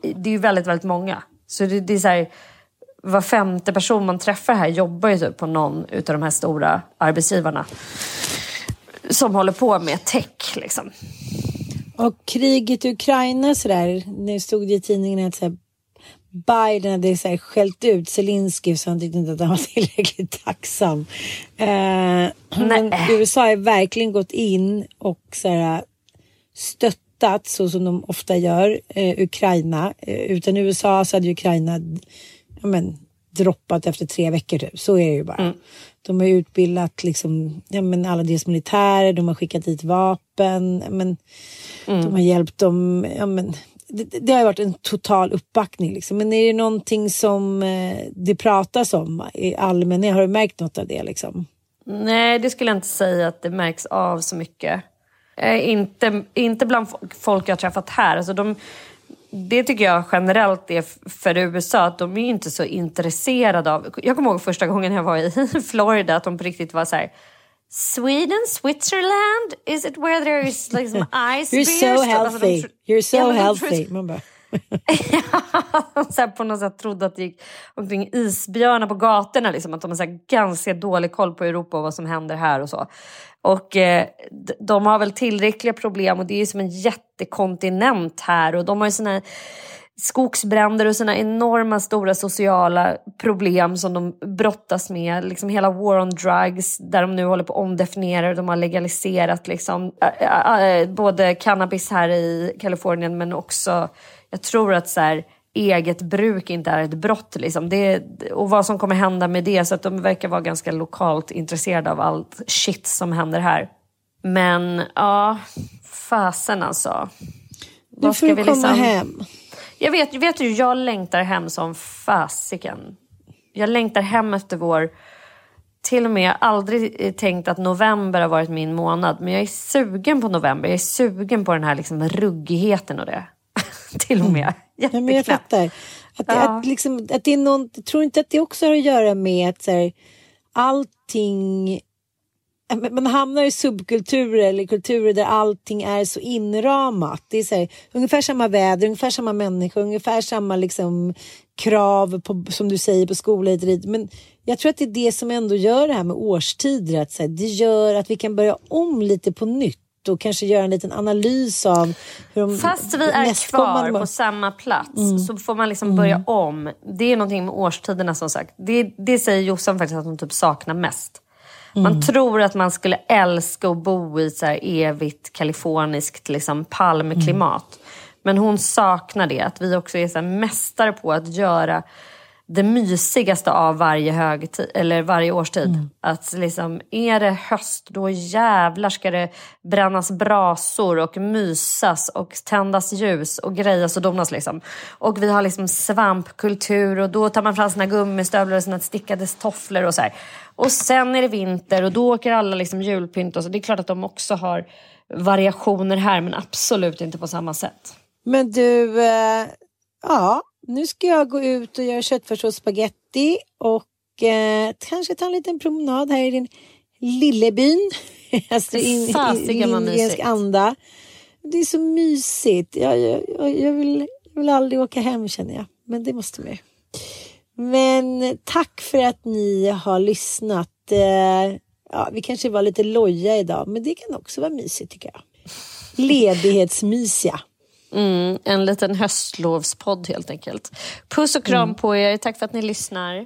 det är ju väldigt, väldigt många. Så det, det är så här, var femte person man träffar här jobbar ju typ på någon av de här stora arbetsgivarna. Som håller på med tech liksom. Och kriget i Ukraina sådär, nu stod det i tidningen att så här, Biden hade så här, skällt ut Zelenskyj så han tyckte inte att han var tillräckligt tacksam. Eh, men USA har verkligen gått in och så här, stöttat så som de ofta gör eh, Ukraina. Eh, utan USA så hade Ukraina ja, men, droppat efter tre veckor typ. Så är det ju bara. De har utbildat liksom, ja, men alla deras militärer, de har skickat dit vapen. Men, De har hjälpt dem. Ja, men, det, det har varit en total uppbackning. Liksom. Men är det någonting som eh, det pratas om i allmänhet? Har du märkt något av det? Liksom? Nej, det skulle jag inte säga att det märks av så mycket. Eh, inte, inte bland folk jag har träffat här. Alltså de, det tycker jag generellt är för USA, att de är inte så intresserade av... Jag kommer ihåg första gången jag var i Florida, att de på riktigt var så här... Sweden, Switzerland, is it where there is like some ice You're beers? so healthy. You're so Ja, healthy. Man bara, så här på något sätt trodde att det gick omkring isbjörnar på gatorna. Liksom, att de har så här ganska dålig koll på Europa och vad som händer här och så. Och eh, de har väl tillräckliga problem och det är ju som en jättekontinent här och de har ju sina skogsbränder och sina enorma stora sociala problem som de brottas med. Liksom hela war on drugs där de nu håller på att omdefiniera. De har legaliserat liksom, äh, äh, både cannabis här i Kalifornien men också, jag tror att så här, eget bruk inte är ett brott. Liksom. Det, och vad som kommer hända med det. Så att de verkar vara ganska lokalt intresserade av allt shit som händer här. Men ja, fasen alltså. nu Vad får ska du komma liksom- hem. Jag vet, vet du, jag längtar hem som fasiken. Jag längtar hem efter vår... Till och med, jag har aldrig tänkt att november har varit min månad. Men jag är sugen på november. Jag är sugen på den här liksom ruggigheten och det. till och med. Ja, men jag fattar. Att, det- Ja. att, liksom, att det är någon, jag tror inte att det också har att göra med att så här, allting... men Man hamnar i subkulturer eller kulturer där allting är så inramat. Det är så här, ungefär samma väder, ungefär samma människor, ungefär samma liksom, krav på, som du säger på skola hit och dit. Men jag tror att det är det som ändå gör det här med årstider. Att, så här, det gör att vi kan börja om lite på nytt och kanske göra en liten analys av hur de Fast vi är kvar på samma plats Mm. så får man liksom börja om. Det är någonting med årstiderna som sagt. Det, det säger Jossan faktiskt att hon typ saknar mest. Man Mm. tror att man skulle älska att bo i så här evigt kaliforniskt liksom palmklimat. Mm. Men hon saknar det. Att vi också är så mästare på att göra det mysigaste av varje, högtid, eller varje årstid. Mm. Att liksom, är det höst, då jävlar ska det brännas brasor och mysas och tändas ljus och grejas och donas. Liksom. Och vi har liksom svampkultur och då tar man fram sina gummistövlar och sina stickade tofflor och så här. Och sen är det vinter och då åker alla liksom julpynt och så. Det är klart att de också har variationer här men absolut inte på samma sätt. Men du, eh, ja, nu ska jag gå ut och göra köttfärssås spaghetti och eh, kanske ta en liten promenad här i din lillebyn. alltså in, i Fasiken vad lindgrensk mysigt. anda. Det är så mysigt. Jag, jag, jag, vill, jag vill aldrig åka hem känner jag, men det måste vi. Men tack för att ni har lyssnat. Eh, ja, vi kanske var lite loja idag, men det kan också vara mysigt tycker jag. Ledighetsmysiga. Mm, en liten höstlovspodd helt enkelt. Puss och kram Mm. på er. Tack för att ni lyssnar.